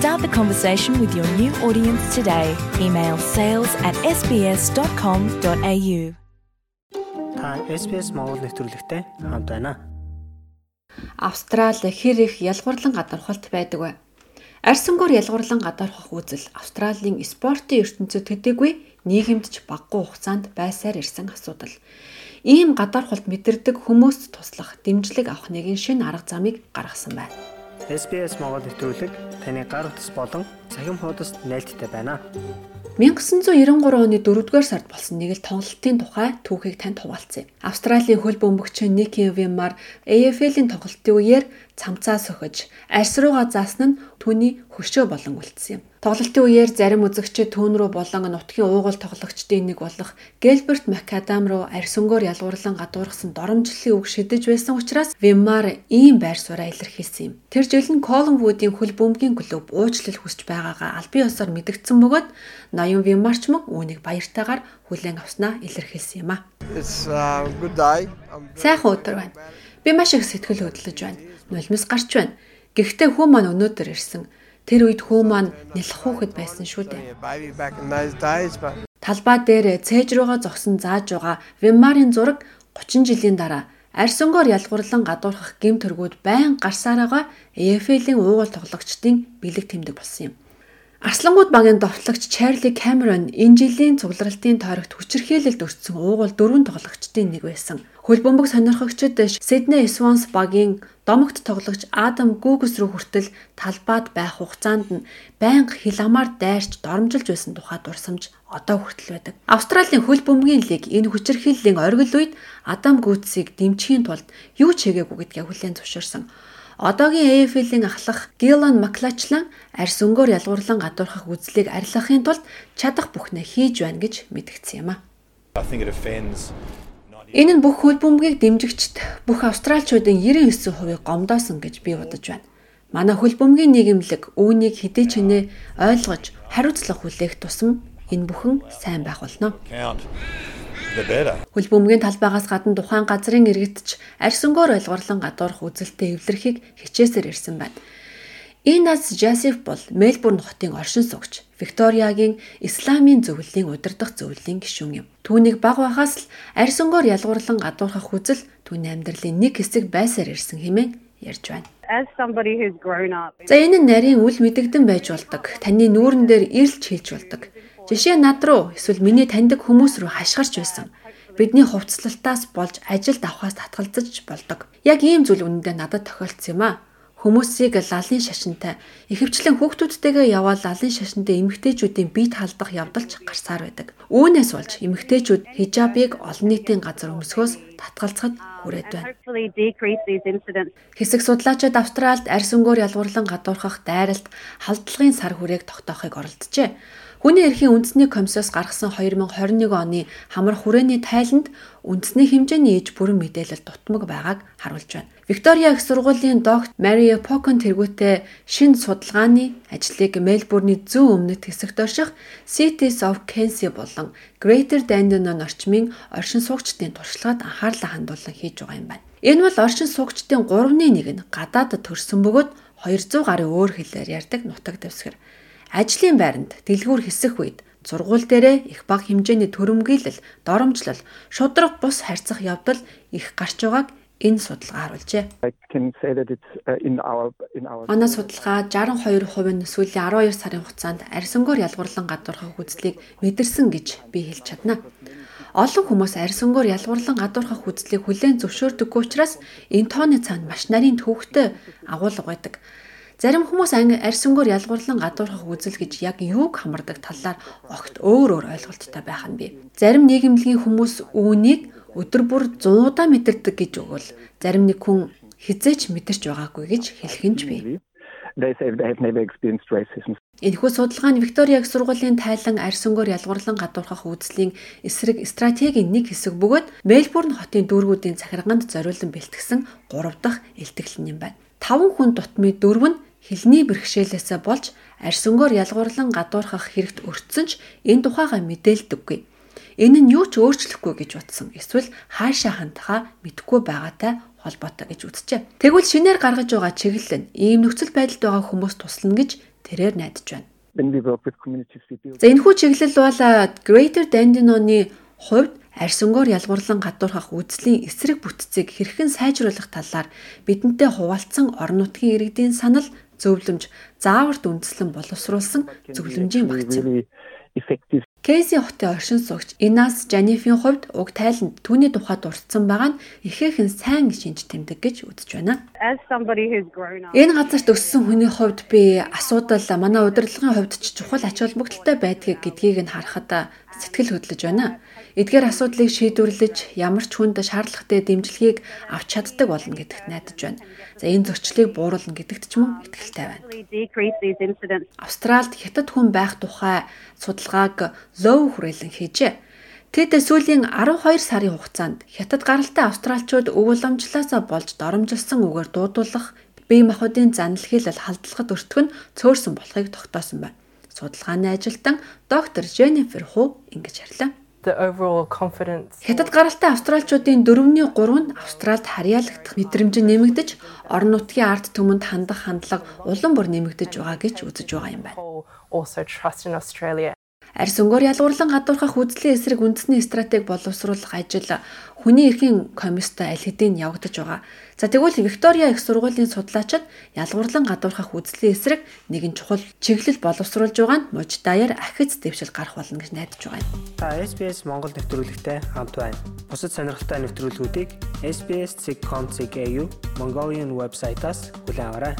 Start the conversation with your new audience today. Email sales at sbs.com.au. Та SBS Монгол нэвтрүүлэгтэй хамт байна. Австрали хэр их ялгуурлан гадуурхалт байдаг вэ? Арьсангоор ялгуурлан гадуурхах үзэл Австралийн спортын ертөнцид төдийгүй нийгэмд ч багагүй хугацаанд байсаар ирсэн асуудал. Ийм гадуурхалт мэдэрдэг хүмүүст туслах дэмжлэг авах нэгэн шинэ арга замыг гаргасан байна. SBS Монгол нэвтрүүлэг таны гар утас болон цахим хуудасд нээлттэй байна. 1993 оны 4-р сард болсон нэг л тоглолтын тухай түүхийг танд хуваалцъя. Австралийн хөл бөмбөгч Ники Вимар AFL-ийн тоглолтын үеэр цамцаа сөхөж, арьс руугаа заасан нь түүний хөшөө болон үлдсэн юм. Тоглолтын үеэр зарим үзэгчид түүн рүү болон нутгийн уугуул тоглогчдын нэг болох Гелберт Макадам руу арьс өнгөөр ялгуурлан гадуурхсан доромжлолын үг шидэж байсан учраас Вимар ийм байр сууриа илэрхийлсэн юм. Тэр жил нь Коллинвудын хөл бөмбөгийн клуб уучлал хүсэж байгаагаа албан ёсоор мэдгдсэн бөгөөд ноён Вимарч мөн үүнийг баяртайгаар хүлээн авснаа илэрхийлсэн юм а. I'm Сайхан өдөр байна. Би маш их сэтгэл хөдлөж байна. Нулимс гарч байна. Гэхдээ хүү маань өнөөдөр ирсэн. Тэр үед хүү маань нэлх хүүхэд байсан шүү дээ. Талбай дээр цээж руугаа зогсон зааж байгаа Вимарын зураг 30 жилийн дараа арьсангоор ялгуурлан гадуурхах гэм төргүүд байн гарсараагаа EFL-ийн уугуул тоглогчдын бэлэг тэмдэг болсон юм. Арслангууд багийн довтлогч Чарли Камерон энэ жилийн цугларалтын тойрогт хүчирхийлэлд өртсөн уугуул дөрвөн тоглогчдын нэг байсан. Хөлбөмбөг сонирхогчид Сидней Swans багийн домогт тоглогч Адам Гүгс рүү хүртэл талбайд байх хугацаанд нь байнга хил амаар дайрч доромжилж байсан тухай дурсамж одоо хүртэл байдаг. Австралийн хөлбөмбөгийн лиг энэ хүчирхийллийн оргил үед Адам Гүгсийг дэмжихийн тулд юу ч хийгээгүй гэдгээ хүлээн зөвшөөрсөн. Одоогийн AFL-ийн ахлах Гиллан Маклачлан арьс өнгөөр ялгуурлан гадуурхах үзлийг арилгахын тулд чадах бүхнээ хийж байна гэж мэдгдсэн юм а. Энэ нь бүх хөл бөмбөгийг дэмжигчд бүх австралчуудын 99% гомдоосон гэж би бодож байна. Манай хөл бөмбөгийн нийгэмлэг үүнийг хэдий ч нэ ойлгож хариуцлага хүлээх тусам энэ бүхэн сайн байх болно. Count the better. Хөл бөмбөгийн талбайгаас гадна тухайн газрын иргэдч арьсангоор ойлгорлон гадуурх үзэлтэй эвлэрхийг хичээсээр ирсэн байна. Инас Жасиф бол Мельбурн хотын оршин суугч. Викториягийн Исламын зөвлөлийн удирдах зөвлөлийн гишүүн юм. Түүнийг баг байхаас л арьсангоор ялгуурлан гадуурхах үзэл түүний амьдралын нэг хэсэг байсаар ирсэн хэмээн ярьж байна. За энэ нь нарийн үл мэдэгдэн байж болдог. Таны нүүрэн дээр ирэлж хийж болдог. Жишээ над руу эсвэл миний таньдаг хүмүүс рүү хашгирч байсан. Бидний хувцлалтаас болж ажилд авахаас татгалзаж болдог. Яг ийм зүйл үнэндээ надад тохиолдсон юм аа. Хүмүүсийг лалын шашинтай ихэвчлэн хүүхдүүдтэйгээ яваад лалын шашинтай эмэгтэйчүүдийн бие талдах явдалч гарсаар байдаг. Үүнээс болж эмэгтэйчүүд хижабыг олон нийтийн газар өмсгөөс татгалзахад хүрээд байна. Хэсэг судлаачид Австральд арьс өнгөөр ялгуурлан гадуурхах дайралт халдлагын сар хүрээг тогтоохыг оролджээ. Хүний эрхийн үндэсний комиссоос гаргасан 2021 оны хамар хүрээний тайланд үндэсний хэмжээний ээж бүрэн мэдээлэл дутмаг байгааг харуулж байна. Виктория их сургуулийн догт Мария Покон тэргүүтээ шинэ судалгааны ажлыг Мельбурний зүүн өмнөд хэсэгт орших Cities of Kensi болон Greater Dandenong орчмын оршин суугчдын туршлагад анхаарлаа хандуулан хийж байгаа юм байна. Энэ бол оршин суугчдын 3-ны 1 нь гадаадд төрсөн бөгөөд 200 гаруй өөр хэлээр ярьдаг нутаг дэвсгэр. Ажлын байранд дэлгүүр хэсэх үед сургууль дээрээ их бага хэмжээний төрөмгийлэл, доромжлол, шудраг бус харьцах явдал их гарч байгааг энэ судалгаа харуулжээ. Uh, Манай судалгаа 62% нь сүүлийн 12 сарын хугацаанд арьсангоор ялгуурлан гадуурхах үзлийг мэдэрсэн гэж би хэлж чадна. Олон хүмүүс арьсангоор ялгуурлан гадуурхах үзлийг хүлээн зөвшөөрдөггүй учраас энэ тооны цаана маш нарийн төвхтэй агуулга байдаг. Зарим хүмүүс анги арьсангоор ялгуурлан гадуурхах үзэл гэж яг юуг хамардаг талаар огт өөр өөр ойлголттой байх нь бий. Зарим нийгэмлэгийн хүмүүс үүнийг өдөр бүр 100 удаа мэдэрдэг гэж өгвөл зарим нэг хүн хизээч мэдэрч байгаагүй гэж хэлэх нь ч бий. Энэхүү судалгаа нь Виктория их сургуулийн тайлан арьсангоор ялгуурлан гадуурхах үйлслийн эсрэг стратегийн нэг хэсэг бөгөөд Мельбурн хотын дүүргүүдийн захиргаанд зориулан бэлтгэсэн 3 дахь илтгэл юм байна. 5 хүн дутмын 4 нь хилний бэрхшээлээсээ болж арьсангоор ялгуурлан гадуурхах хэрэгт өртсөн ч энэ тухайга мэдээлдэггүй. Энэ нь юу ч өөрчлөхгүй гэж утсан. Эсвэл хаашаа хандхаа мэдэхгүй байгаатай холбоотой гэж үзжээ. Тэгвэл шинээр гаргаж байгаа чиглэл нь ийм нөхцөл байдалд байгаа хүмүүс туслана гэж тэрээр найдаж байна. За энэхүү чиглэл бол Greater Dandenong-ы хувьд арьсангоор ялгуурлан гадуурхах үзлийн эсрэг бүтцийг хэрхэн сайжруулах талаар бидэнтэй хуваалцсан орон нутгийн иргэдийн санал зөвлөмж зааварт үндэслэн боловсруулсан зөвлөмжийн багц юм effective. Кейси хотын оршин суугч Инас Жанифийн хувьд уг тайланд түүний тухай дурдсан байгаа нь ихээхэн сайн шинж тэмдэг гэж үзэж байна. Энэ газарт өссөн хүний хувьд би асуудал манай удирдлагын хувьд ч чухал ач холбогдолтой байдгийг гэдгийг нь харахад сэтгэл хөдлөж байна. Эдгээр асуудлыг шийдвэрлэж ямар ч хүнд шаардлагатай дэмжлэгийг авч чаддаг болно гэдэгт найдаж байна. За энэ зөрчлийг бууруулна гэдэгт ч мөн итгэлтэй байна. Австралид хятад хүн байх тухай судалгааг Лоу хүрээлэн хийжээ. Тэд сүүлийн 12 сарын хугацаанд хятад гаралтай австралчууд өв уламжлалаасаа болж доромжилсан үгээр дуудуулах бие махбодын занал хийлэл халдлагад өртгөх нь цөөрсөн болохыг тогтоосон байна. Судалгааны ажилтан доктор Jennifer Hu ингэж confidence Хятад гаралтай австралчуудын 4-ний 3 нь Австралид харьяалагдах мэдрэмж нэмэгдэж, орон нутгийн ард түмэнд хандах хандлага улам бүр нэмэгдэж байгаа гэж үзэж байгаа юм байна. Арьс өнгөөр ялгуурлан гадуурхах үзлийн эсрэг үндэсний стратеги боловсруулах ажил хүний эрхийн комисстой аль хэдийн явагдаж байгаа. За тэгвэл Виктория их сургуулийн судлаачид ялгуурлан гадуурхах үзлийн эсрэг нэгэн чухал чиглэл боловсруулж байгаа нь муж даяар ахиц дэвшил гарах болно гэж найдаж байгаа юм. Та SBS Монгол нэвтрүүлэгтэй хамт байна. Бусад сонирхолтой нэвтрүүлгүүдийг SBS.com.cg Mongolian вебсайтаас хүлээн аваарай.